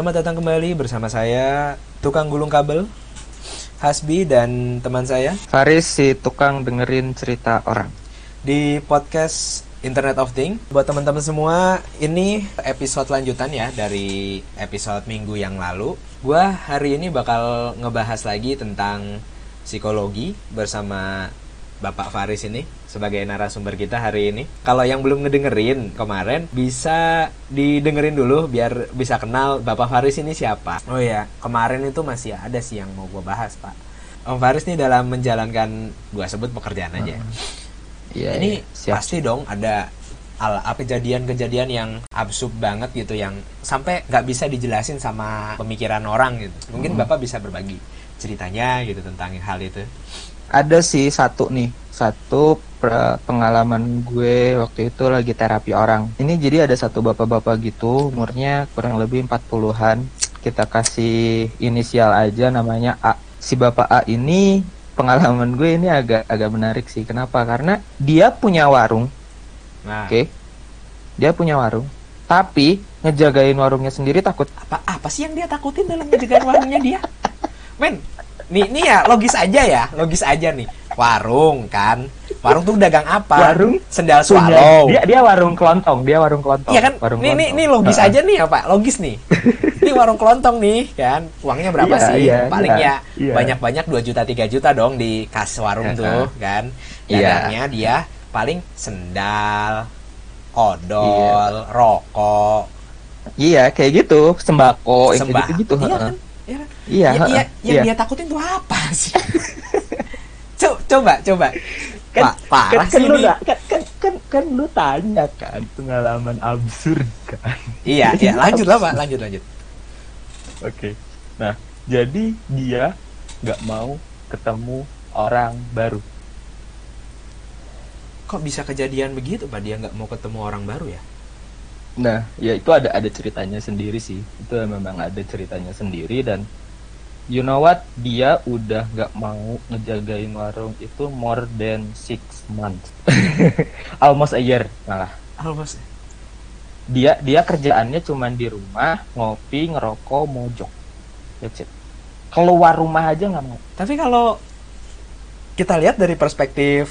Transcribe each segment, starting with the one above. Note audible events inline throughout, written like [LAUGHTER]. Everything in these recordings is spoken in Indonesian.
Selamat datang kembali bersama saya tukang gulung kabel Hasbi dan teman saya Faris si tukang dengerin cerita orang. di podcast Internet of Things. Buat teman-teman semua, ini episode lanjutan ya dari episode minggu yang lalu. Gua hari ini bakal ngebahas lagi tentang psikologi bersama Bapak Faris ini sebagai narasumber kita hari ini. Kalau yang belum ngedengerin kemarin bisa didengerin dulu biar bisa kenal Bapak Faris ini siapa. Oh ya, kemarin itu masih ada sih yang mau gue bahas, Pak. Om Faris nih dalam menjalankan gua sebut pekerjaan aja. Iya, ini iya, siap. pasti dong ada al apa kejadian-kejadian yang absurd banget gitu yang sampai nggak bisa dijelasin sama pemikiran orang gitu. Mungkin Hmm. Bapak bisa berbagi ceritanya gitu tentang hal itu. Ada sih satu nih, satu pengalaman gue waktu itu lagi terapi orang. Ini jadi ada satu bapak-bapak gitu, umurnya kurang lebih 40-an. Kita kasih inisial aja namanya A. Si bapak A ini pengalaman gue ini agak agak menarik sih. Kenapa? Karena dia punya warung, Nah, oke? Dia punya warung, tapi ngejagain warungnya sendiri takut. apa apa sih yang dia takutin dalam menjaga warungnya dia? [LAUGHS] Men, nih nih ya logis aja ya, logis aja nih. Warung kan, warung tuh dagang apa? Warung sendal swallow. Dia dia warung kelontong, dia warung kelontong. Iya kan? Warung Nih, nih, kelontong. nih logis Heeh. aja nih ya Pak, logis nih. [LAUGHS] Ini warung kelontong nih kan, uangnya berapa Iya, sih? iya, Paling iya, ya iya. banyak-banyak 2 juta 3 juta dong di kas warung tuh kan. Iya. Dagangnya dia paling sendal, odol, rokok, Iya, kayak gitu, sembako, yang sembah. kayak gitu-gitu. Iya heeh. kan? Iya kan? Iya, Ya, iya, yang iya. dia takutin tuh apa sih? Co- coba, coba. Kan, Pak, parah kan, kan sih lu kan, kan, kan, kan lu tanya kan pengalaman absurd kan. Iya, iya, lanjut lah Pak, lanjut, lanjut. Oke. Nah, jadi dia nggak mau ketemu orang baru. Kok bisa kejadian begitu Pak? Dia nggak mau ketemu orang baru ya? Nah, ya itu ada ada ceritanya sendiri sih. Itu memang ada ceritanya sendiri dan you know what? Dia udah nggak mau ngejagain warung itu more than six months. [LAUGHS] Almost a year malah. Almost. Dia dia kerjaannya cuman di rumah, ngopi, ngerokok, mojok. That's it. Keluar rumah aja nggak mau. Tapi kalau kita lihat dari perspektif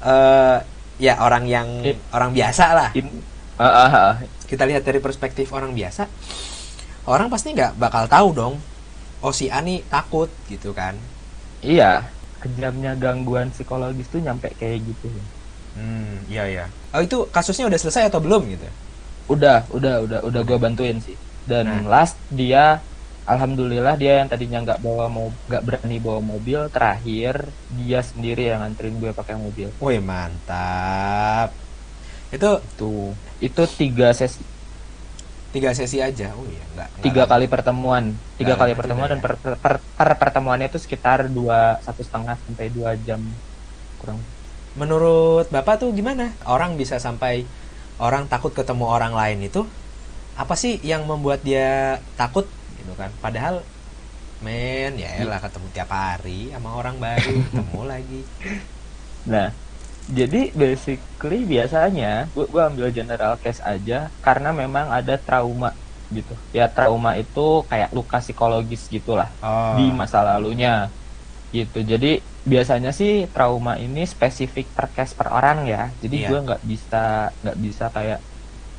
eh ya orang yang Eh. orang biasa lah, In- Ah, ah, ah. kita lihat dari perspektif orang biasa, orang pasti nggak bakal tahu dong. Oh si Ani takut gitu kan? Iya, kejamnya gangguan psikologis tuh nyampe kayak gitu. Hmm, iya iya. Oh itu kasusnya udah selesai atau belum gitu? Udah, udah, udah, udah gue bantuin sih. Dan Nah. last dia, alhamdulillah dia yang tadinya nggak bawa mau nggak berani bawa mobil, terakhir dia sendiri yang nganterin gue pakai mobil. Wih mantap. Itu Tuh, itu tiga sesi, tiga sesi aja. Oh iya nggak. nggak tiga kali pertemuan, tiga Nggak kali lama pertemuan juga dan per, per, per- per pertemuannya itu sekitar dua satu setengah sampai dua jam kurang. Menurut Bapak tuh gimana? Orang bisa sampai orang takut ketemu orang lain itu apa sih yang membuat dia takut gitu kan? Padahal men ya elah ketemu tiap hari sama orang baru, [LAUGHS] ketemu lagi. Nah, jadi basically biasanya gua, gua ambil general case aja karena memang ada trauma gitu. Ya trauma itu kayak luka psikologis gitulah Oh. di masa lalunya gitu. Jadi biasanya sih trauma ini spesifik per case per orang ya. Jadi Iya. gua nggak bisa nggak bisa kayak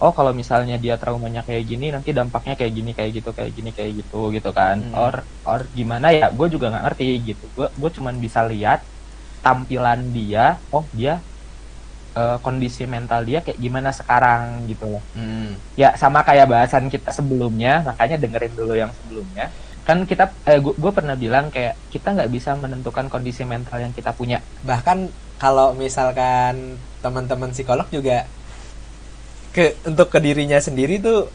oh kalau misalnya dia traumanya kayak gini nanti dampaknya kayak gini kayak gitu kayak gini kayak gitu gitu kan. Hmm. Or or gimana ya? Gue juga nggak ngerti gitu. Gue gue cuman bisa lihat tampilan dia. Oh dia eh, kondisi mental dia kayak gimana sekarang gitu loh Hmm. ya sama kayak bahasan kita sebelumnya makanya dengerin dulu yang sebelumnya kan kita eh, gue pernah bilang kayak kita nggak bisa menentukan kondisi mental yang kita punya Bahkan kalau misalkan teman-teman psikolog juga ke untuk ke dirinya sendiri tuh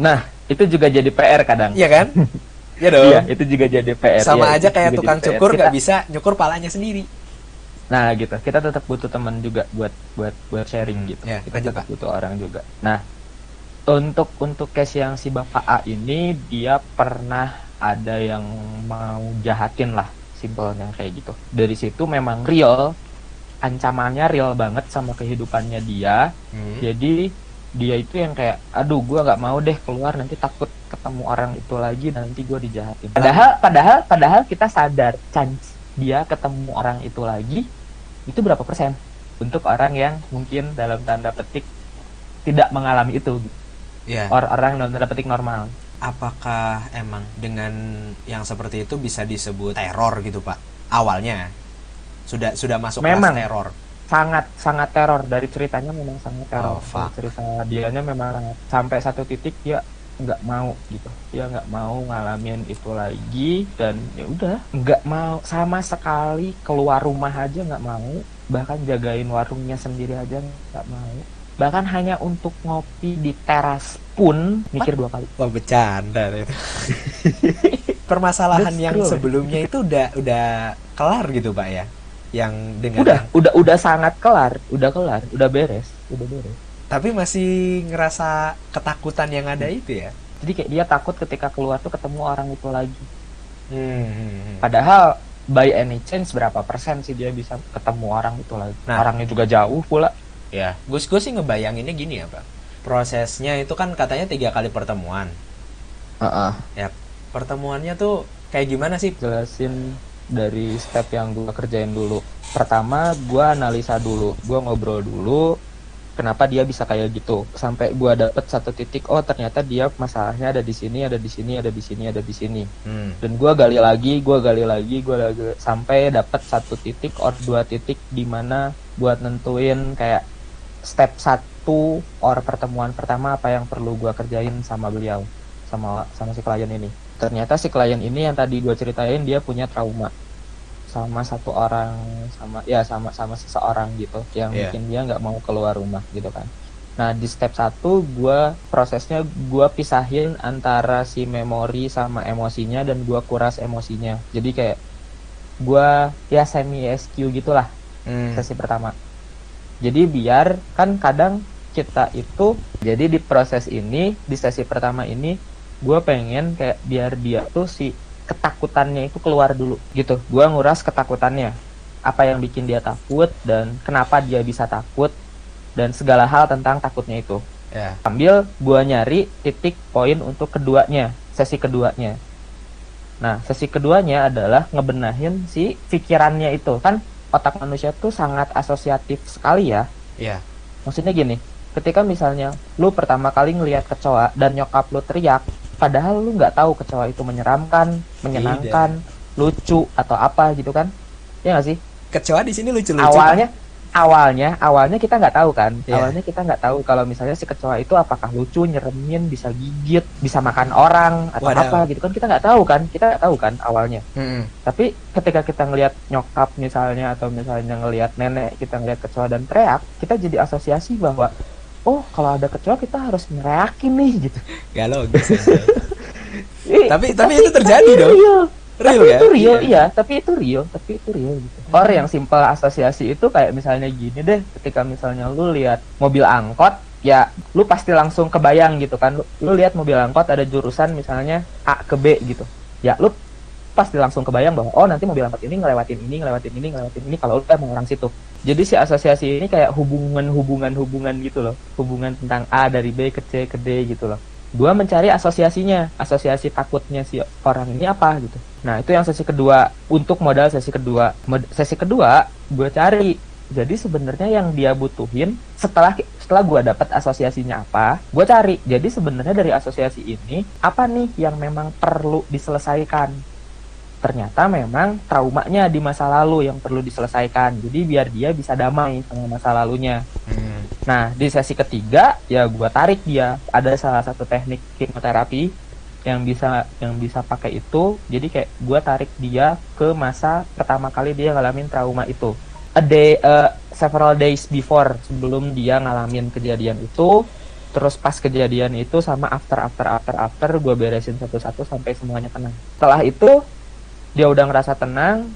nah itu juga jadi PR kadang iya kan? [LAUGHS] Iya dong. Iya, itu juga jadi PR Sama Iya, aja kayak juga tukang cukur nggak bisa nyukur palanya sendiri. nah gitu. Kita tetap butuh teman juga buat buat buat sharing gitu. Ya, kita lanjut, tetap butuh orang juga. Nah untuk untuk case yang si bapak A ini dia pernah ada yang mau jahatin lah simpelnya kayak gitu. Dari situ memang real ancamannya real banget sama kehidupannya dia. Hmm. jadi dia itu yang kayak aduh gua nggak mau deh keluar nanti takut ketemu orang itu lagi nanti gua dijahatin. Padahal padahal padahal kita sadar chance dia ketemu orang itu lagi itu berapa persen? Untuk orang yang mungkin dalam tanda petik tidak mengalami itu. Ya Or- orang dalam tanda petik normal. Apakah emang dengan yang seperti itu bisa disebut teror gitu pak? Awalnya. Sudah sudah masuk Memang. teror sangat sangat teror. Dari ceritanya memang sangat Oh, teror fuck. Dari cerita dianya memang sangat- sampai satu titik dia nggak mau gitu. Dia nggak mau ngalamin itu lagi dan ya udah nggak mau. Sama sekali keluar rumah aja nggak mau. Bahkan jagain warungnya sendiri aja nggak mau. Bahkan hanya untuk ngopi di teras pun mikir dua kali. Wah bercanda itu [LAUGHS] permasalahan That's yang true. sebelumnya itu udah udah kelar gitu pak ya yang dengan udah udah udah sangat kelar udah kelar udah beres udah beres tapi masih ngerasa ketakutan yang ada Hmm. itu ya jadi kayak dia takut ketika keluar tuh ketemu orang itu lagi Hmm, hmm, hmm. Padahal by any chance berapa persen sih dia bisa ketemu orang itu lagi? Nah. Orangnya juga jauh pula. ya gus gus sih ngebayanginnya gini ya pak prosesnya itu kan katanya tiga kali pertemuan ya pertemuannya tuh kayak gimana sih Jelasin dari step yang gue kerjain dulu. Pertama, gue analisa dulu, gue ngobrol dulu. Kenapa dia bisa kayak gitu? Sampai gue dapet satu titik, oh ternyata dia masalahnya ada di sini, ada di sini, ada di sini, ada di sini. hmm. dan gue gali lagi gue gali lagi gue lagi sampai dapat satu titik or dua titik di mana buat nentuin kayak step satu or pertemuan pertama apa yang perlu gue kerjain sama beliau sama sama si klien ini ternyata si klien ini yang tadi gue ceritain dia punya trauma sama satu orang sama ya sama sama seseorang gitu yang Iya. bikin dia nggak mau keluar rumah gitu kan Nah di step satu gue prosesnya gue pisahin antara si memori sama emosinya dan gue kuras emosinya. Jadi kayak gue ya semi SQ gitulah Hmm. sesi pertama. Jadi biar kan kadang kita itu jadi di proses ini di sesi pertama ini gue pengen kayak biar dia tuh si ketakutannya itu keluar dulu gitu. Gue nguras ketakutannya. Apa yang bikin dia takut dan kenapa dia bisa takut dan segala hal tentang takutnya itu. Ya. Ambil gua nyari titik poin untuk keduanya sesi keduanya. Nah sesi keduanya adalah ngebenahin si pikirannya itu. Kan otak manusia tuh sangat asosiatif sekali ya. Ya. Maksudnya gini ketika misalnya lu pertama kali ngelihat kecoa dan nyokap lu teriak padahal lu nggak tahu kecoa itu menyeramkan menyenangkan lucu atau apa gitu kan? Ya nggak sih? Kecoa di sini lucu lucu awalnya awalnya awalnya kita nggak tahu kan? Iya. awalnya kita nggak tahu kalau misalnya si kecoa itu apakah lucu nyeremin bisa gigit bisa makan orang atau Wadaw. apa gitu kan? Kita nggak tahu kan? Kita nggak tahu kan awalnya. Hmm. tapi ketika kita ngelihat nyokap misalnya atau misalnya ngelihat nenek kita ngelihat kecoa dan teriak kita jadi asosiasi bahwa oh kalau ada kecoa kita harus ngereakin nih gitu. Gak logis anjay. [LAUGHS] Ih, Tapi- tapi itu terjadi dong. real. real tapi ya? itu real iya. Tapi itu real tapi itu real gitu. Or yang simpel asosiasi itu kayak misalnya gini deh ketika misalnya lu lihat mobil angkot ya lu pasti langsung kebayang gitu kan. Lu, lu lihat mobil angkot ada jurusan misalnya A ke B gitu. Ya lu pasti langsung kebayang bahwa oh nanti mobil angkot ini ngelewatin ini ngelewatin ini ngelewatin ini kalau lu emang orang situ. Jadi si asosiasi ini kayak hubungan-hubungan hubungan gitu loh. Hubungan tentang A dari B ke C ke D gitu loh. Gua mencari asosiasinya. Asosiasi takutnya si orang ini apa gitu. Nah itu yang sesi kedua. Untuk modal sesi kedua. Mod- sesi kedua gue cari. Jadi sebenarnya yang dia butuhin setelah setelah gue dapat asosiasinya apa gue cari. Jadi sebenarnya dari asosiasi ini apa nih yang memang perlu diselesaikan ternyata memang traumanya di masa lalu yang perlu diselesaikan jadi biar dia bisa damai sama masa lalunya Hmm. Nah, di sesi ketiga ya gua tarik dia. Ada salah satu teknik hipnoterapi yang bisa yang bisa pakai itu. Jadi kayak gua tarik dia ke masa pertama kali dia ngalamin trauma itu. A day uh, several days before sebelum dia ngalamin kejadian itu. Terus pas kejadian itu sama after after after after gua beresin satu-satu sampai semuanya tenang. Setelah itu dia udah ngerasa tenang,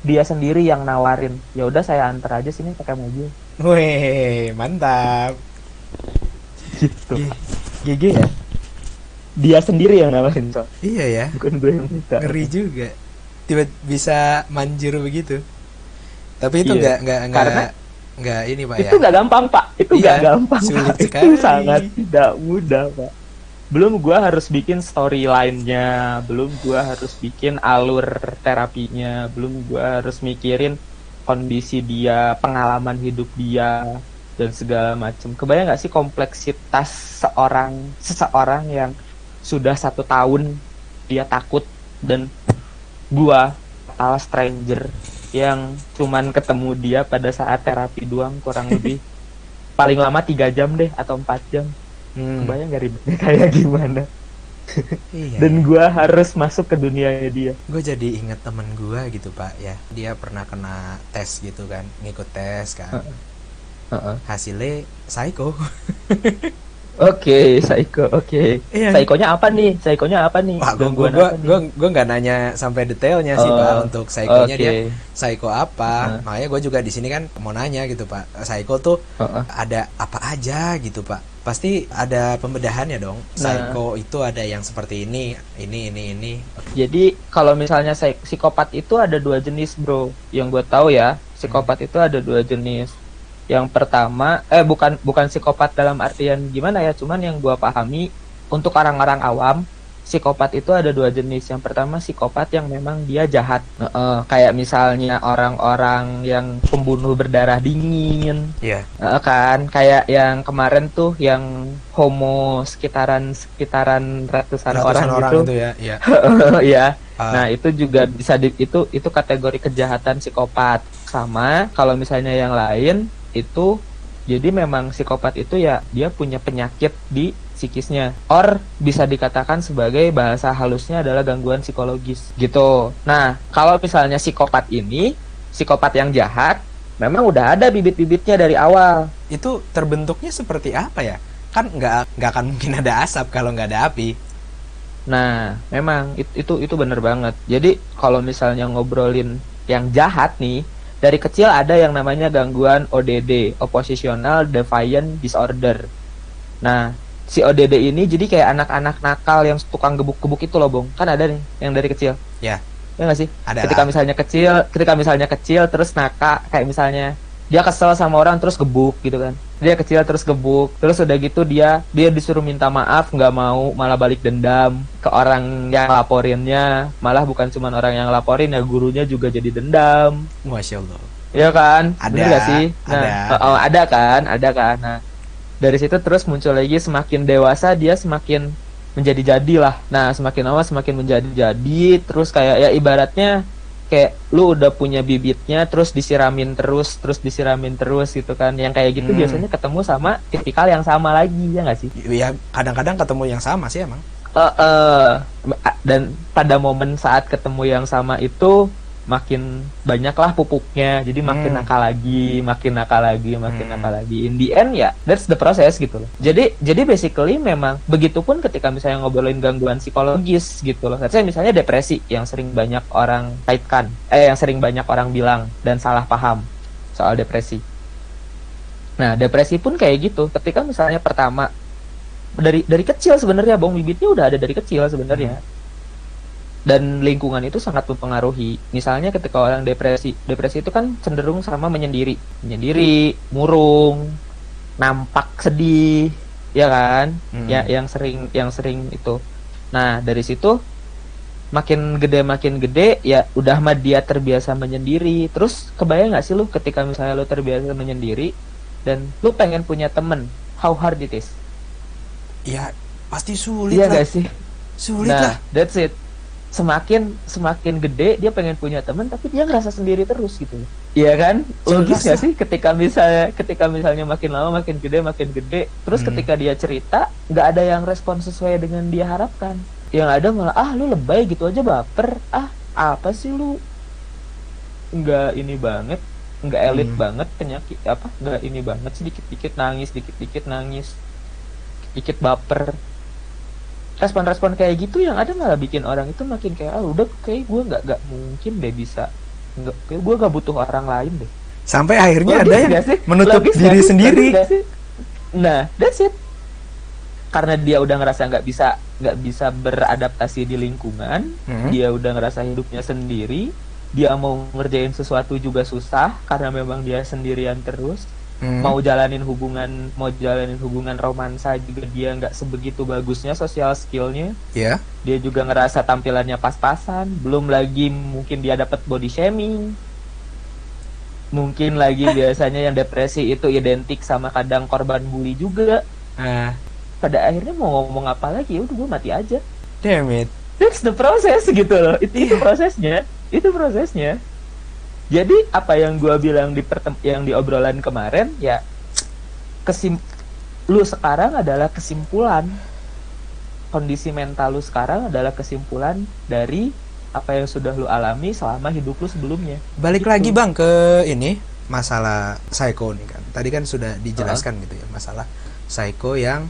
dia sendiri yang nawarin. Ya udah saya antar aja sini pakai mobil. Wih, mantap. gitu GG ya dia sendiri yang nawarin so Iya ya, bukan gue yang minta ngeri juga. Tiba bisa manjur begitu. Tapi itu Iya. nggak nggak nggak nggak ini pak itu ya nggak gampang pak itu Iya, nggak gampang sulit Pak. itu sekali. sangat tidak mudah pak belum gua harus bikin storyline-nya belum gua harus bikin alur terapinya belum gua harus mikirin kondisi dia pengalaman hidup dia dan segala macam kebayang nggak sih kompleksitas seorang seseorang yang sudah satu tahun dia takut dan gua total stranger yang cuman ketemu dia pada saat terapi doang kurang lebih. [LAUGHS] Paling lama tiga jam deh atau empat jam Hmm, kebayang gak ribetnya kayak gimana iya, dan gua harus masuk ke dunianya dia gue jadi inget temen gue gitu pak ya dia pernah kena tes gitu kan ngikut tes kan Heeh. hasilnya psycho Oke, psycho. Oke. Iya. Psychonya apa nih? Psychonya apa nih? Wah, gue Gangguan gue apa nih? gue gue nggak nanya sampai detailnya sih Oh, pak untuk psychonya Oke. dia psycho apa Heeh. makanya gue juga di sini kan mau nanya gitu pak psycho tuh Heeh. ada apa aja gitu pak pasti ada pembedahannya dong Nah. psycho itu ada yang seperti ini ini ini ini Jadi kalau misalnya psik- psikopat itu ada dua jenis, bro. Yang gue tahu ya, psikopat itu ada dua jenis. Yang pertama, eh bukan bukan psikopat dalam artian gimana ya, cuman yang gue pahami untuk orang-orang awam, psikopat itu ada dua jenis. Yang pertama psikopat yang memang dia jahat, Heeh, kayak misalnya orang-orang yang pembunuh berdarah dingin, iya. Heeh, kan? Kayak yang kemarin tuh yang homo sekitaran sekitaran ratusan, ratusan orang, orang gitu. itu ya iya. Ya Ah, nah itu juga bisa di, itu itu kategori kejahatan psikopat. Sama kalau misalnya yang lain itu jadi memang psikopat itu ya dia punya penyakit di psikisnya. Or bisa dikatakan sebagai bahasa halusnya adalah gangguan psikologis. Gitu. Nah kalau misalnya psikopat ini psikopat yang jahat memang udah ada bibit-bibitnya dari awal. Itu terbentuknya seperti apa ya? Kan nggak nggak akan mungkin ada asap kalau nggak ada api. Nah, memang it- itu itu bener banget. Jadi kalau misalnya ngobrolin yang jahat nih, dari kecil ada yang namanya gangguan ODD, Oppositional Defiant Disorder. Nah, si ODD ini jadi kayak anak-anak nakal yang tukang gebuk-gebuk itu loh, Bong. Kan ada nih yang dari kecil. Ya. Ya nggak sih? ada ketika lah. misalnya kecil, ketika misalnya kecil terus nakal kayak misalnya dia kesel sama orang terus gebuk gitu kan. Dia kecil terus gebuk, terus udah gitu dia dia disuruh minta maaf nggak mau, malah balik dendam ke orang yang laporinnya, malah bukan cuma orang yang laporin ya gurunya juga jadi dendam. masya allah Iya kan? Ada, Bener sih? Nah, ada. oh, oh, ada kan? Ada kan? Nah, dari situ terus muncul lagi semakin dewasa dia semakin menjadi jadilah. Nah, semakin lama semakin menjadi jadi terus kayak ya ibaratnya kayak lu udah punya bibitnya terus disiramin terus terus disiramin terus gitu kan. Yang kayak gitu Hmm. biasanya ketemu sama tipikal yang sama lagi ya nggak sih? ya kadang-kadang ketemu yang sama sih emang Eh, eh, dan pada momen saat ketemu yang sama itu makin banyaklah pupuknya jadi makin Hmm. nakal lagi makin nakal lagi makin Hmm. nakal lagi. In the end ya that's the process gitu loh. Jadi jadi basically memang begitupun ketika misalnya ngobrolin gangguan psikologis gitu loh. Saya misalnya depresi yang sering banyak orang kaitkan eh yang sering banyak orang bilang dan salah paham soal depresi. Nah depresi pun kayak gitu. Ketika misalnya pertama dari dari kecil sebenarnya bong bibitnya udah ada dari kecil sebenarnya dan lingkungan itu sangat mempengaruhi. Misalnya ketika orang depresi depresi itu kan cenderung sama menyendiri. Menyendiri murung nampak sedih ya kan? Hmm. ya yang sering yang sering itu. Nah dari situ makin gede makin gede ya udah mah dia terbiasa menyendiri. Terus kebayang nggak sih lu ketika misalnya lu terbiasa menyendiri dan lu pengen punya temen? How hard it is? Ya pasti sulit iya lah. gak sih? Sulit lah. nah that's it semakin semakin gede dia pengen punya teman tapi dia ngerasa sendiri terus gitu. Iya kan? Logis Jelas gak lah. sih? Ketika misalnya ketika misalnya makin lama makin gede makin gede terus Hmm. ketika dia cerita nggak ada yang respon sesuai dengan dia harapkan. Yang ada malah ah lu lebay gitu aja baper. Ah apa sih lu? Nggak ini banget nggak elit Hmm. banget penyakit apa nggak ini banget. Sedikit dikit nangis dikit dikit nangis dikit baper respon-respon kayak gitu yang ada malah bikin orang itu makin kayak ah udah kayak gue nggak nggak mungkin deh bisa nggak kayak gue nggak butuh orang lain deh sampai akhirnya Logis ada yang sih? menutup Logis diri sih? sendiri Logis nggak sih? nah that's it karena dia udah ngerasa nggak bisa nggak bisa beradaptasi di lingkungan Hmm. dia udah ngerasa hidupnya sendiri dia mau ngerjain sesuatu juga susah karena memang dia sendirian terus Hmm. mau jalanin hubungan mau jalanin hubungan romansa juga dia nggak sebegitu bagusnya sosial skillnya. Ya. dia juga ngerasa tampilannya pas-pasan. Belum lagi mungkin dia dapat body shaming. Mungkin lagi [LAUGHS] biasanya yang depresi itu identik sama kadang korban bully juga. Ah, pada akhirnya mau ngomong apa lagi? Udah gue mati aja. Damn it. that's the process gitu loh. Itu itu prosesnya. Itu prosesnya jadi apa yang gua bilang di pertem yang di obrolan kemarin ya kesim lu sekarang adalah kesimpulan kondisi mental lu sekarang adalah kesimpulan dari apa yang sudah lu alami selama hidup lu sebelumnya Balik Gitu. lagi bang ke ini masalah psycho nih kan. Tadi kan sudah dijelaskan gitu ya masalah psycho yang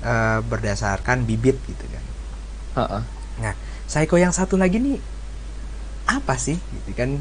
eh, berdasarkan bibit gitu kan. Heeh. Nah, psycho yang satu lagi nih apa sih gitu kan?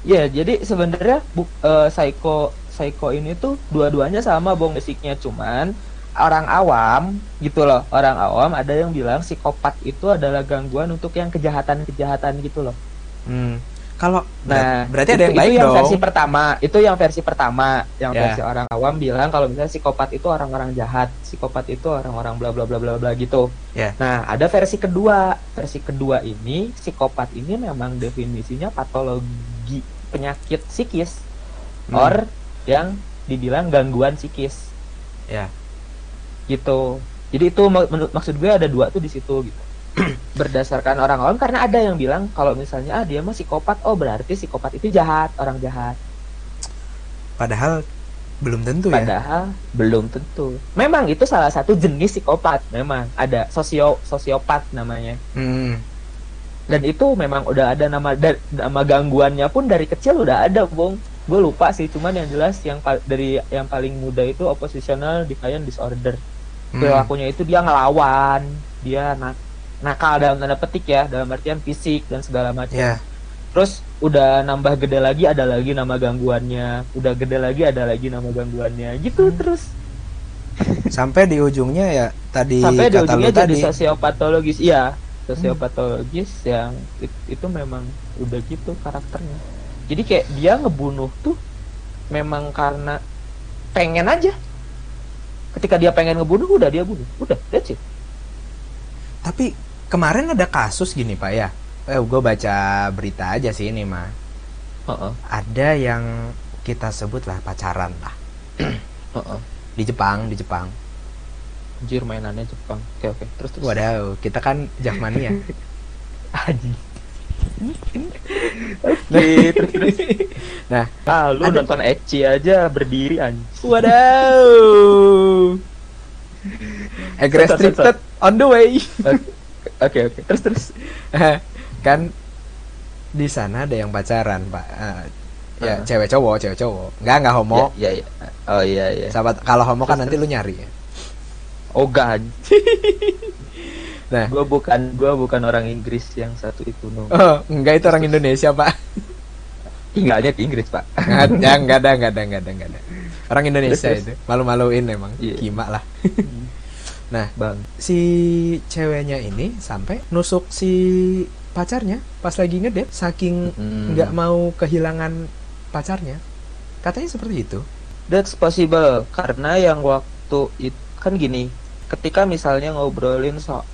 Ya, jadi sebenarnya bu, eh, psycho psycho ini tuh dua-duanya sama bong basicnya cuman orang awam gitu loh. Orang awam ada yang bilang psikopat itu adalah gangguan untuk yang kejahatan-kejahatan gitu loh. Hmm. Kalau Nah, ber- berarti ada itu- yang baik itu yang dong. versi pertama. Itu yang versi pertama. Yang Ya. versi orang awam bilang kalau misalnya psikopat itu orang-orang jahat, psikopat itu orang-orang bla bla bla bla bla gitu. Ya. Nah, ada versi kedua. Versi kedua ini psikopat ini memang definisinya patologi penyakit psikis Hmm. or yang dibilang gangguan psikis Ya. gitu. Jadi itu mak- menurut maksud gue ada dua tuh di situ gitu. [CLEARS THROAT] Berdasarkan orang awam karena ada yang bilang kalau misalnya ah dia mah psikopat, oh berarti psikopat itu jahat, orang jahat. Padahal belum tentu ya. Padahal belum tentu. Memang itu salah satu jenis psikopat, memang ada sosio sosiopat namanya. Hmm. Dan itu memang udah ada nama da- nama gangguannya pun dari kecil udah ada, Bung. Gue lupa sih, cuman yang jelas yang dari yang paling muda itu oppositional defiant disorder. Hmm. perilakunya itu dia ngelawan dia nak nakal dalam tanda petik ya dalam artian fisik dan segala macam Ya. terus udah nambah gede lagi ada lagi nama gangguannya udah gede lagi ada lagi nama gangguannya gitu terus Sampai di ujungnya ya tadi sampai di kata lu ujungnya jadi tadi. sosiopatologis iya sosiopatologis yang it- itu memang udah gitu karakternya jadi kayak dia ngebunuh tuh memang karena pengen aja ketika dia pengen ngebunuh udah dia bunuh udah that's it Tapi kemarin ada kasus gini Pak ya. Eh, gue baca berita aja sih ini mah. Heeh, Ada yang kita sebut lah pacaran lah heeh. di Jepang, di Jepang. Anjir mainannya Jepang. Oke oke. Terus terus. Wadaw, kita kan Jakmania. [LAUGHS] Anjing. Oke, terus terus. Nah, Ah, lu ada- nonton Ecchi aja berdiri anjing. Wadaw. Egg Sensor, restricted on the way. Oke oke. Terus terus. kan di sana ada yang pacaran, Pak. Eh, ya, Ah. cewek cowok, cewek cowok. Enggak, enggak homo. Ya, ya, ya. Oh iya iya. Sahabat, kalau homo kan nanti lu nyari ya. Ogah. anjing. [LAUGHS] Nah. Gua bukan gua bukan orang Inggris yang satu itu no. Oh, enggak itu orang Indonesia, Pak. Tinggalnya di Inggris, Pak. Enggak ada, enggak ada, enggak ada, enggak ada, enggak ada. Orang Indonesia Terus, itu. Malu-maluin emang. Iya. Gima lah. [LAUGHS] Nah, Bang. si ceweknya ini sampai nusuk si pacarnya pas lagi ngedate saking Mm. nggak mau kehilangan pacarnya. Katanya seperti itu. That's possible karena yang waktu itu kan gini, ketika misalnya ngobrolin soal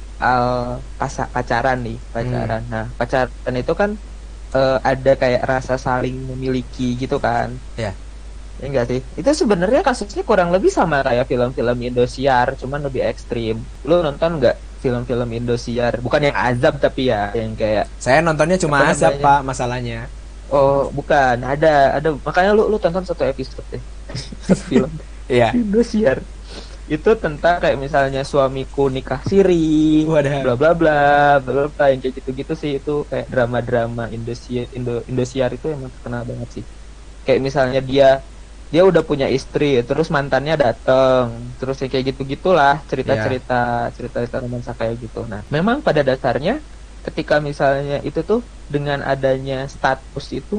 pasa- pacaran nih, pacaran. Hmm. Nah, pacaran itu kan eh, ada kayak rasa saling memiliki gitu kan. Ya. Ya enggak sih? Itu sebenarnya kasusnya kurang lebih sama kayak film-film Indosiar, cuman lebih ekstrim. Lu nonton nggak film-film Indosiar? Bukan yang azab tapi ya yang kayak Saya nontonnya cuma azab, namanya? Pak, masalahnya. oh, bukan, ada ada makanya lu lu tonton satu episode deh. [LAUGHS] film Iya. Indosiar itu tentang kayak misalnya suamiku nikah siri bla bla bla bla bla yang kayak gitu gitu sih. Itu kayak drama drama Indosiar Indo Indosiar itu emang terkenal banget sih. Kayak misalnya dia dia udah punya istri terus mantannya dateng terus yang kayak gitu gitulah cerita cerita cerita cerita romansa kayak gitu. Nah memang pada dasarnya ketika misalnya itu tuh dengan adanya status itu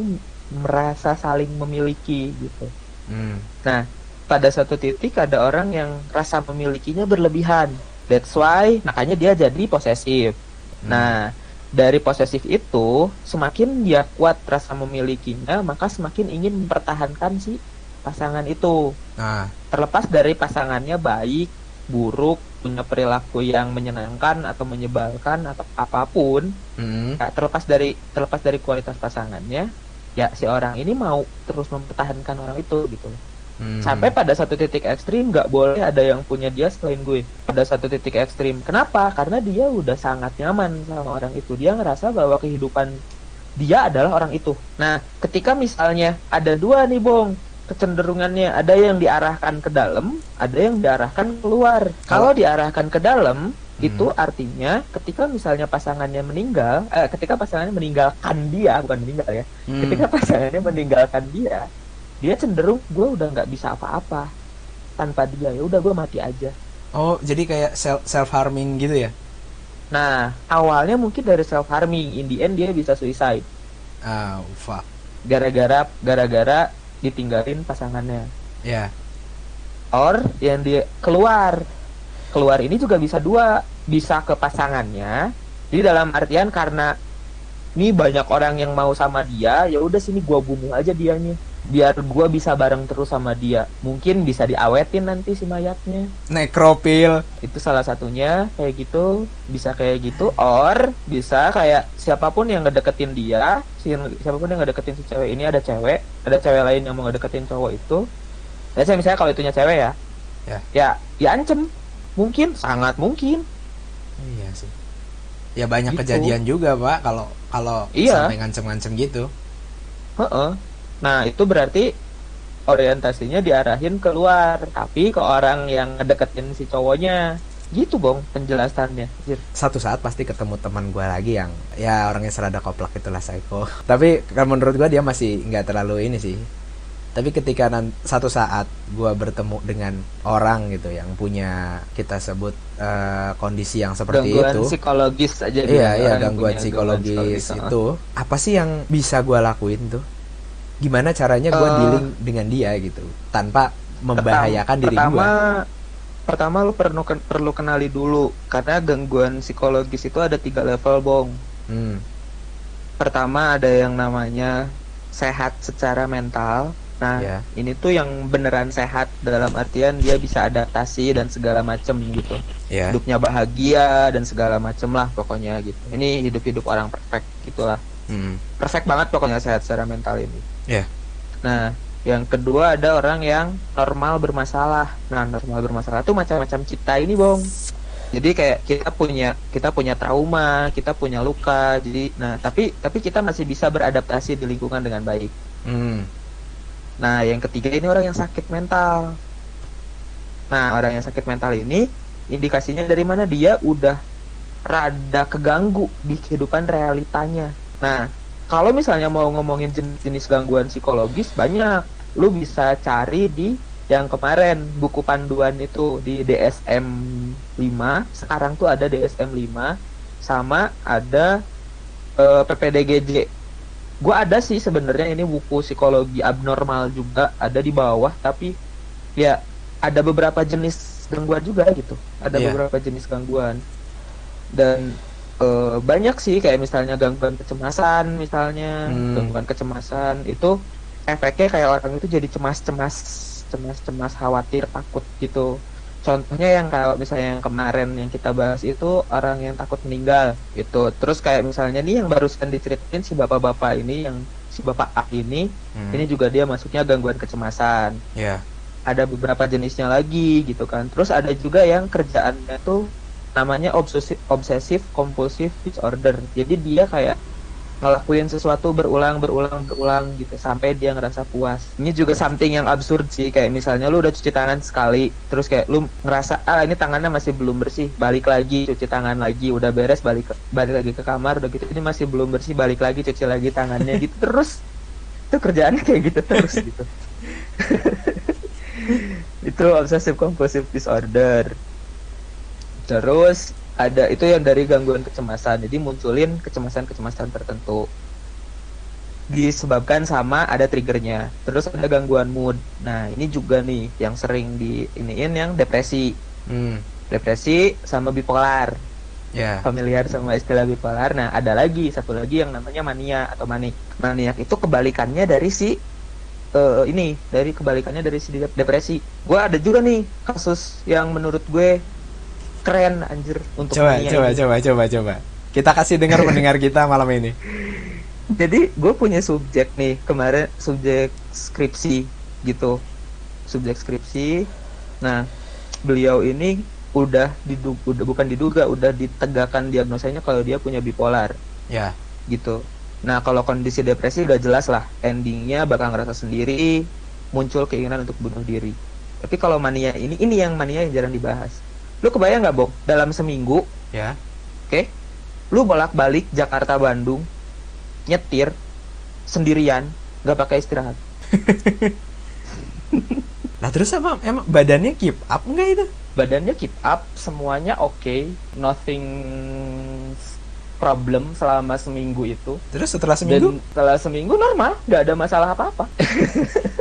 merasa saling memiliki gitu. Hmm. Nah, pada suatu titik ada orang yang rasa memilikinya berlebihan. That's why makanya dia jadi posesif. Hmm. Nah, dari posesif itu semakin dia kuat rasa memilikinya maka semakin ingin mempertahankan si pasangan itu Nah, terlepas dari pasangannya baik buruk punya perilaku yang menyenangkan atau menyebalkan atau apa pun mm, ya, terlepas dari terlepas dari kualitas pasangannya ya si orang ini mau terus mempertahankan orang itu gitu mm. sampai pada satu titik ekstrim nggak boleh ada yang punya dia selain gue. Pada satu titik ekstrim. Kenapa? Karena dia udah sangat nyaman sama orang itu. Dia ngerasa bahwa kehidupan dia adalah orang itu. Nah ketika misalnya ada dua nih bong kecenderungannya ada yang diarahkan ke dalam ada yang diarahkan keluar. Kalau diarahkan ke dalam itu artinya ketika misalnya pasangannya meninggal eh, ketika pasangannya meninggalkan dia bukan meninggal ya. Mm. ketika pasangannya meninggalkan dia dia cenderung gue udah nggak bisa apa-apa tanpa dia. Ya udah gue mati aja. Oh, jadi kayak self self harming gitu ya? nah awalnya mungkin dari self harming in the end dia bisa suicide. Ah, fuck. gara-gara gara-gara ditinggalin pasangannya. Ya. or yang dia keluar. Keluar ini juga bisa dua. Bisa ke pasangannya jadi dalam artian karena ini banyak orang yang mau sama dia ya udah sini gua bunuh aja dianya biar gua bisa bareng terus sama dia mungkin bisa diawetin nanti si mayatnya Nekropil. itu salah satunya kayak gitu bisa kayak gitu or bisa kayak siapa pun yang ngedeketin dia si siapa pun yang ngedeketin si cewek ini ada cewek ada cewek lain yang mau ngedeketin cowok itu ya saya misalnya kalau itunya cewek ya Ya. ya ya ancem mungkin sangat mungkin Iya sih. Ya banyak Gitu. kejadian juga, Pak, kalau kalau Iya. sampai ngancem-ngancem gitu. Heeh. Nah itu berarti orientasinya diarahin keluar tapi ke orang yang ngedeketin si cowoknya gitu bong penjelasannya. Satu saat pasti ketemu teman gue lagi yang ya orangnya serada koplak itulah psycho. [LAUGHS] Tapi kan menurut gue dia masih nggak terlalu ini sih. Tapi ketika satu saat gue bertemu dengan orang gitu yang punya kita sebut eh, kondisi yang seperti gangguan itu, psikologis aja iya iya gangguan psikologis psikologis, itu apa sih yang bisa gue lakuin tuh? Gimana caranya gue Eh, dealing dengan dia gitu tanpa membahayakan diri pertama, gue? Pertama lu perlu perlu kenali dulu karena gangguan psikologis itu ada tiga level bong. Hmm, Pertama ada yang namanya sehat secara mental. Nah Ya. ini tuh yang beneran sehat dalam artian dia bisa adaptasi dan segala macem gitu. ya. Hidupnya bahagia dan segala macem lah pokoknya gitu. Ini hidup hidup orang perfect gitulah. Hmm, Perfect banget pokoknya sehat secara mental ini. ya. Nah, yang kedua ada orang yang normal bermasalah. Nah, normal bermasalah tuh macam-macam cipta ini, Bong. Jadi kayak kita punya kita punya trauma, kita punya luka. Jadi, nah tapi tapi kita masih bisa beradaptasi di lingkungan dengan baik. Hmm, Nah, yang ketiga ini orang yang sakit mental. Nah, orang yang sakit mental ini indikasinya dari mana dia udah rada keganggu di kehidupan realitanya. Nah, kalau misalnya mau ngomongin jenis-jenis gangguan psikologis banyak. Lu bisa cari di yang kemarin buku panduan itu di DSM 5. Sekarang tuh ada DSM 5 sama ada eh, PPDGJ gue ada sih sebenarnya ini buku psikologi abnormal juga ada di bawah tapi ya ada beberapa jenis gangguan juga gitu ada Iya. beberapa jenis gangguan dan eh, banyak sih kayak misalnya gangguan kecemasan misalnya. Hmm. gangguan kecemasan itu efeknya kayak orang itu jadi cemas-cemas cemas-cemas khawatir takut gitu. Contohnya yang kalau misalnya yang kemarin yang kita bahas itu orang yang takut meninggal gitu. Terus kayak misalnya nih yang barusan diceritain si bapak-bapak ini yang si bapak A ini hmm, ini juga dia masuknya gangguan kecemasan. Ya. ada beberapa jenisnya lagi gitu kan. Terus ada juga yang kerjaannya tuh namanya obsesif obsesif compulsive disorder. Jadi dia kayak ngelakuin sesuatu berulang berulang berulang gitu sampai dia ngerasa puas. Ini juga something yang absurd sih kayak misalnya lu udah cuci tangan sekali terus kayak lu ngerasa ah ini tangannya masih belum bersih balik lagi cuci tangan lagi udah beres balik ke- balik lagi ke kamar udah gitu ini masih belum bersih balik lagi cuci lagi tangannya gitu. [LAUGHS] Terus itu kerjaannya kayak gitu terus gitu. [LAUGHS] Itu obsessive compulsive disorder terus ada itu yang dari gangguan kecemasan jadi munculin kecemasan-kecemasan tertentu disebabkan sama ada triggernya terus ada gangguan mood nah ini juga nih yang sering di iniin yang depresi Hmm, depresi sama bipolar Ya. familiar sama istilah bipolar. Nah, ada lagi satu lagi yang namanya mania atau manik. Maniak itu kebalikannya dari si eh, ini, dari kebalikannya dari si dep- depresi. Gue ada juga nih kasus yang menurut gue keren anjir untuk Coba, coba, ini. coba, coba, coba. Kita kasih dengar pendengar kita malam ini. [LAUGHS] Jadi gue punya subjek nih kemarin subjek skripsi gitu, subjek skripsi. Nah, beliau ini udah diduga, udah bukan diduga, udah ditegakkan diagnosanya kalau dia punya bipolar. Ya. gitu. Nah kalau kondisi depresi udah jelas lah endingnya bakal ngerasa sendiri, muncul keinginan untuk bunuh diri. Tapi kalau mania ini, ini yang mania yang jarang dibahas. Lu kebayang nggak, Bo? Dalam seminggu, Ya. oke? Lu bolak-balik Jakarta Bandung, nyetir sendirian, nggak pakai istirahat. [LAUGHS] Nah, terus emang, emang badannya keep up enggak itu? Badannya keep up, semuanya oke, nothing problem selama seminggu itu. Terus setelah seminggu? Dan setelah seminggu normal, nggak ada masalah apa-apa. [LAUGHS]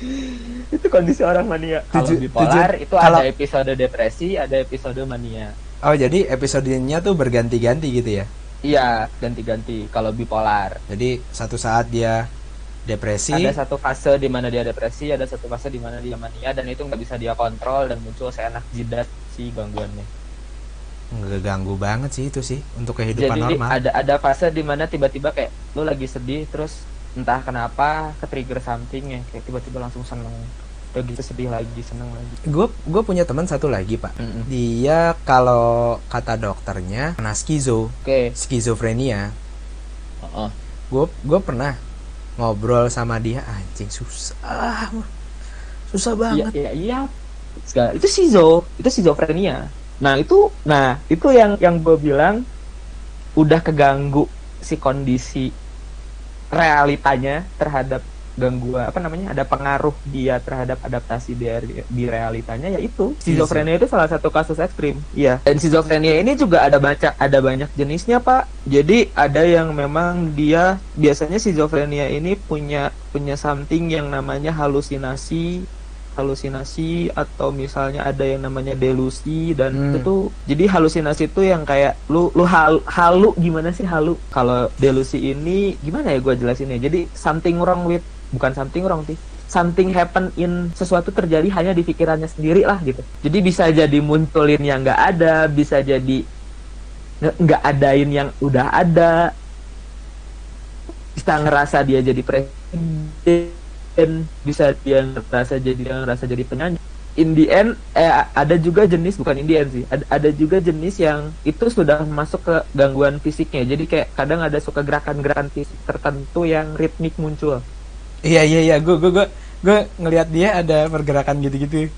[LAUGHS] itu kondisi orang mania. Kalau Tuju- bipolar tuju- itu kalau- ada episode depresi, ada episode mania. Oh, jadi episodenya tuh berganti-ganti gitu ya? Iya, ganti-ganti kalau bipolar. Jadi satu saat dia depresi, Ada satu fase di mana dia depresi, ada satu fase di mana dia mania dan itu nggak bisa dia kontrol dan muncul seenak jidat si gangguannya. ngeganggu banget sih itu sih untuk kehidupan Jadi normal. ada ada fase di mana tiba-tiba kayak lu lagi sedih terus entah kenapa ke trigger something ya kayak tiba-tiba langsung seneng. Udah gitu sedih lagi, seneng lagi. Gue gue punya teman satu lagi pak. Dia kalau kata dokternya kena skizo, Oke. skizofrenia. Heeh. Gue gue pernah ngobrol sama dia anjing susah, susah Iya, banget. iya, iya. Segala- Itu sizo, itu schizophrenia. Nah, itu nah, itu yang yang gue bilang udah keganggu si kondisi realitanya terhadap gangguan apa namanya ada pengaruh dia terhadap adaptasi dari di realitanya yaitu schizophrenia itu salah satu kasus ekstrim. Iya. Dan schizophrenia ini juga ada banyak ada banyak jenisnya pak. Jadi ada yang memang dia biasanya schizophrenia ini punya punya something yang namanya halusinasi halusinasi atau misalnya ada yang namanya delusi dan Hmm. itu tuh jadi halusinasi itu yang kayak lu lu hal, halu gimana sih halu? Kalau delusi ini gimana ya gua jelasinnya? Jadi something wrong with bukan something wrong sih something happen in sesuatu terjadi hanya di pikirannya sendiri lah gitu. Jadi bisa jadi munculin yang nggak ada bisa jadi nggak adain yang udah ada bisa ngerasa dia jadi presiden bisa dia ngerasa jadi dia ngerasa jadi penyanyi. In the end eh ada juga jenis bukan in the end sih ada, ada juga jenis yang itu sudah masuk ke gangguan fisiknya. Jadi kayak kadang ada suka gerakan-gerakan fisik tertentu yang ritmik muncul. Iya iya iya, gue gue gue gue ngelihat dia ada pergerakan gitu-gitu.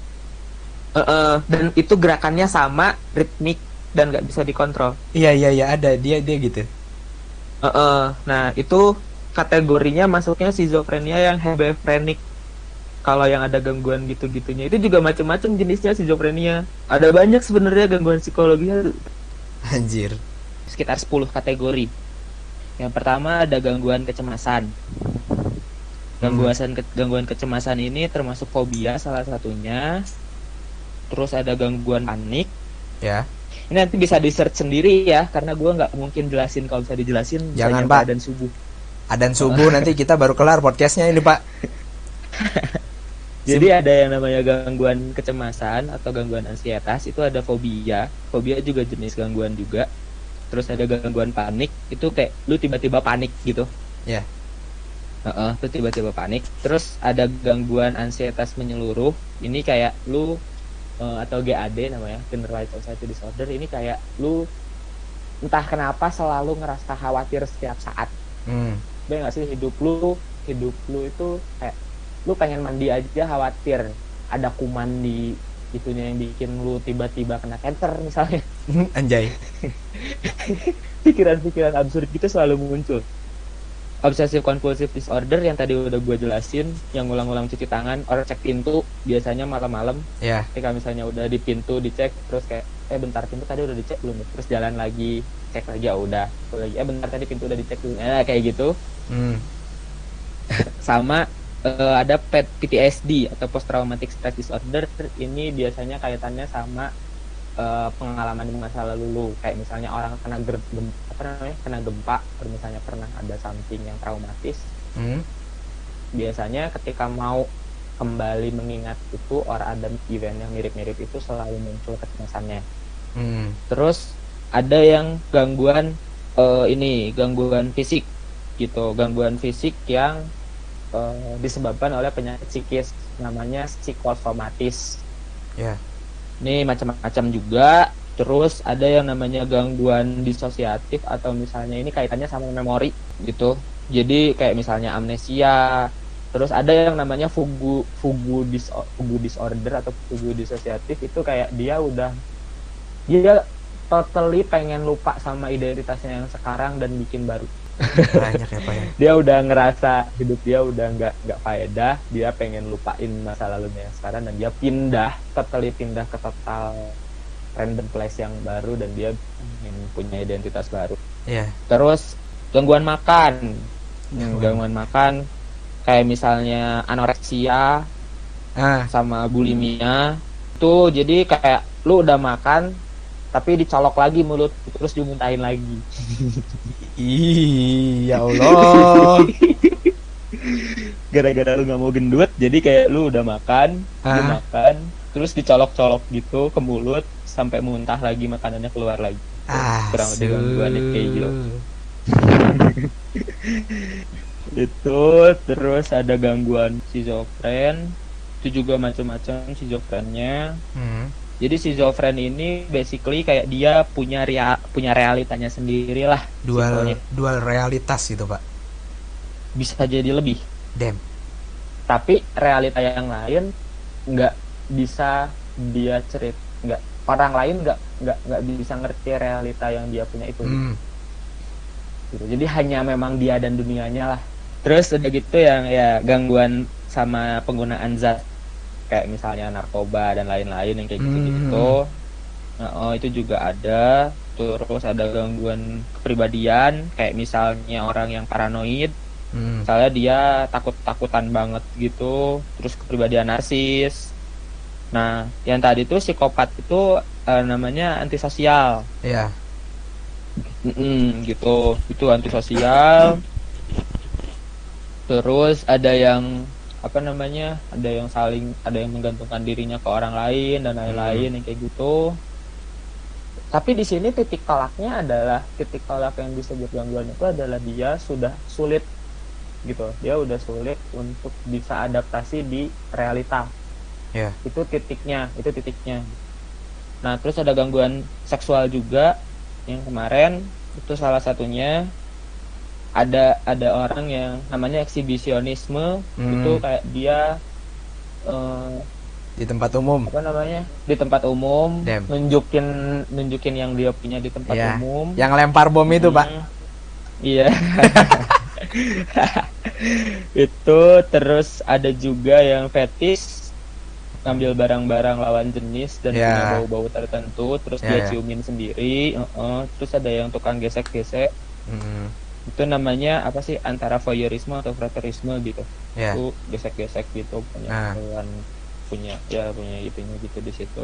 Eh, eh, dan itu gerakannya sama ritmik dan nggak bisa dikontrol. Iya iya iya. Ada. Dia dia gitu. Eh, eh, nah itu kategorinya masuknya schizophrenia yang hebephrenic. Kalau yang ada gangguan gitu-gitunya. Itu juga macam-macam jenisnya schizophrenia. Ada banyak sebenarnya gangguan psikologi. Anjir. sekitar 10 kategori. Yang pertama ada gangguan kecemasan. Gangguan ke- gangguan kecemasan ini termasuk fobia salah satunya. Terus ada gangguan panik. Ya. ini nanti bisa di search sendiri ya karena gua nggak mungkin jelasin. Kalau bisa dijelasin Jangan, Pak. dan subuh Adan subuh nanti kita baru kelar podcastnya ini pak. Jadi ada yang namanya gangguan kecemasan atau gangguan ansietas itu ada fobia. Fobia juga jenis gangguan juga. Terus ada gangguan panik itu kayak lu tiba-tiba panik gitu. Ya. Heeh, lu tiba-tiba panik. Terus ada gangguan ansietas menyeluruh. Ini kayak lu eh, atau GAD namanya, Generalized Anxiety Disorder. Ini kayak lu entah kenapa selalu ngerasa khawatir setiap saat Hmm. Bener gak sih? Hidup lu hidup lu itu kayak lu pengen mandi aja khawatir. Ada kuman di itunya yang bikin lu tiba-tiba kena cancer misalnya. [LAUGHS] Anjay. [LAUGHS] pikiran-pikiran absurd gitu selalu muncul. Obsessive compulsive disorder yang tadi udah gue jelasin yang ngulang-ngulang cuci tangan orang cek pintu biasanya malam-malam. Ya. ketika misalnya udah di pintu dicek terus kayak eh bentar pintu tadi udah dicek belum ya? terus jalan lagi cek lagi ya udah. Terus lagi eh bentar tadi pintu udah dicek belum eh kayak gitu Hmm. [LAUGHS] sama eh, ada PTSD atau post traumatic stress disorder ini biasanya kaitannya sama eh, pengalaman di masa lalu lu kayak misalnya orang kena ger- gem- apa namanya kena gempa atau misalnya pernah ada something yang traumatis Hmm. biasanya ketika mau kembali mengingat itu orang ada event yang mirip-mirip itu selalu muncul kecemasannya Hmm. terus ada yang gangguan eh, ini gangguan fisik gitu gangguan fisik yang eh, disebabkan oleh penyakit psikis namanya psikosomatis. Ya. ini macam-macam juga. Terus ada yang namanya gangguan disosiatif atau misalnya ini kaitannya sama memori gitu. Jadi kayak misalnya amnesia. Terus ada yang namanya fugu fugu dis fugu disorder atau fugu disosiatif. Itu kayak dia udah dia totally pengen lupa sama identitasnya yang sekarang dan bikin baru Banyak ya Pak ya. [LAUGHS] dia udah ngerasa hidup dia udah nggak nggak faedah. Dia pengen lupain masa lalunya yang sekarang dan dia pindah totally pindah ke total random place yang baru dan dia ingin punya identitas baru. Iya. terus gangguan makan. Hmm, Gangguan. gangguan makan. Kayak misalnya anoreksia Ah, sama bulimia. Itu jadi kayak lu udah makan tapi dicolok lagi mulut terus dimuntahin lagi [LAUGHS] Ih, ya [LAUGHS] Allah. gara-gara lu nggak mau gendut jadi kayak lu udah makan lu Ah. makan terus dicolok-colok gitu ke mulut sampai muntah lagi makanannya keluar lagi Ah, kurang lebih gangguannya kayak gitu [LAUGHS] itu terus ada gangguan schizofren itu juga macam-macam schizofrennya Hmm. Jadi schizofren ini basically kayak dia punya rea punya realitanya sendiri lah Dual Simpelnya. dual realitas gitu, Pak. bisa jadi lebih Damn. tapi realita yang lain nggak bisa dia cerit nggak orang lain nggak nggak nggak bisa ngerti realita yang dia punya itu Hmm. gitu. jadi hanya memang dia dan dunianya lah terus udah gitu yang ya gangguan sama penggunaan zat kayak misalnya narkoba dan lain-lain yang kayak gitu gitu oh itu juga ada. Terus ada gangguan kepribadian kayak misalnya orang yang paranoid. Hmm. misalnya dia takut-takutan banget gitu terus kepribadian narsis. Nah yang tadi tuh psikopat itu eh, namanya antisosial. Iya. Mm-mm, gitu. Itu antisosial. Terus ada yang apa namanya ada yang saling ada yang menggantungkan dirinya ke orang lain dan lain-lain yang kayak gitu. Tapi di sini titik tolaknya adalah titik tolak yang disebut gangguan itu adalah dia sudah sulit gitu. Dia udah sulit untuk bisa adaptasi di realita. Ya. itu titiknya itu titiknya. Nah terus ada gangguan seksual juga yang kemarin itu salah satunya ada ada orang yang namanya eksibisionisme Hmm. itu kayak dia eh, Di tempat umum. apa namanya di tempat umum Damn. nunjukin nunjukin yang dia punya di tempat Iya. umum Yang lempar bom itu, Pak. Hmm. Iya. [LAUGHS] itu terus ada juga yang fetish ngambil barang-barang lawan jenis dan Ya. punya bau-bau tertentu terus Ya, dia ya. ciumin sendiri heeh. terus ada yang tukang gesek-gesek Hmm. Itu namanya apa sih antara voyeurisme atau fraterisme gitu Ya. itu gesek-gesek gitu punya Nah. keperluan punya ya punya itunya gitu di situ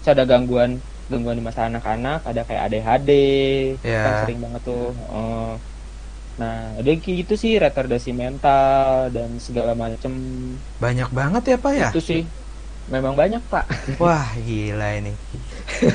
terus ada gangguan gangguan di masa anak-anak ada kayak ADHD Ya. kan sering banget tuh heeh. nah ada gitu sih retardasi mental dan segala macem Banyak banget ya, Pak ya? itu sih memang banyak pak [LAUGHS] Wah, gila ini.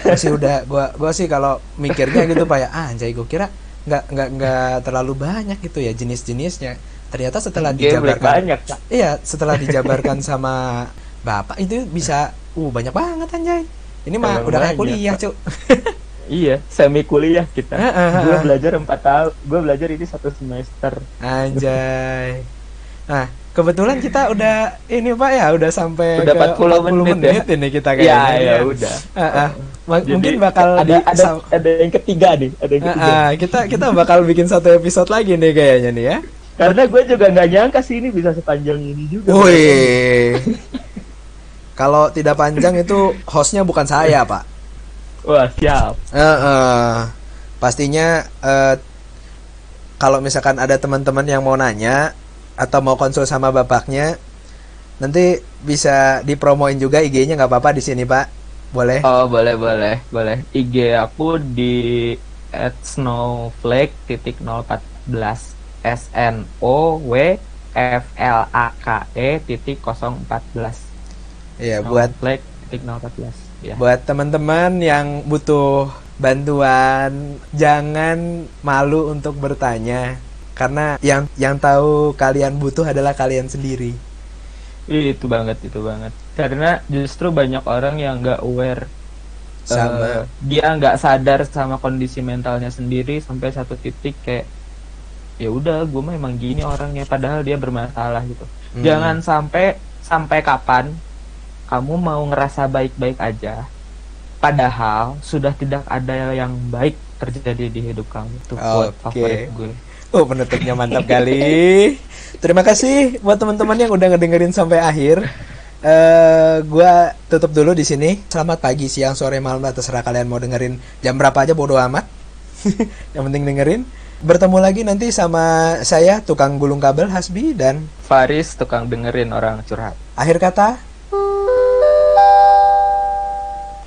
Gua sih udah gua gua sih kalau mikirnya gitu Pak ya, ah, anjay gua kira nggak nggak nggak terlalu banyak gitu ya jenis-jenisnya. Ternyata setelah dijabarkan banyak Iya, setelah [LAUGHS] dijabarkan sama Bapak itu bisa uh banyak banget anjay. Ini mah udah kayak kuliah. Cuk. [LAUGHS] iya semi kuliah kita gue belajar empat tahun gue belajar ini satu semester Anjay. Nah, kebetulan kita udah ini Pak ya, udah sampai Udah ke 40 menit ya. ini kita ya kayaknya. ya udah Heeh. Ma- Jadi, mungkin bakal ada di- ada ada yang ketiga nih ada yang ketiga Ah, ah, kita kita bakal bikin satu episode lagi nih kayaknya nih ya. karena gue juga nggak nyangka sih ini bisa sepanjang ini juga Wih. Kalau tidak panjang itu hostnya bukan saya, Pak. wah siap Eh, eh. pastinya eh, kalau misalkan ada teman-teman yang mau nanya atau mau konsul sama bapaknya, nanti bisa dipromoin juga IG-nya nggak apa-apa di sini, Pak. Boleh? Oh boleh boleh boleh. IG aku di @snowflake titik 014 S N O W F L A K E titik 014 Iya, buat Snowflake titik 014 ya. buat teman-teman yang butuh bantuan jangan malu untuk bertanya karena yang yang tahu kalian butuh adalah kalian sendiri. Itu banget itu banget. Karena justru banyak orang yang nggak aware Sama. eh, dia nggak sadar sama kondisi mentalnya sendiri sampai satu titik kayak ya udah gue mah emang gini orangnya padahal dia bermasalah gitu Hmm. jangan sampai sampai kapan kamu mau ngerasa baik-baik aja padahal sudah tidak ada yang baik terjadi di hidup kamu itu Oke. favorit gue Oh penutupnya mantap kali. Terima kasih buat teman-teman yang udah ngedengerin sampai akhir. eh gua tutup dulu di sini. Selamat pagi, siang, sore, malam, lah, terserah kalian mau dengerin jam berapa aja bodo amat. [LAUGHS] yang penting dengerin. Bertemu lagi nanti sama saya tukang gulung kabel Hasbi dan Faris tukang dengerin orang curhat akhir kata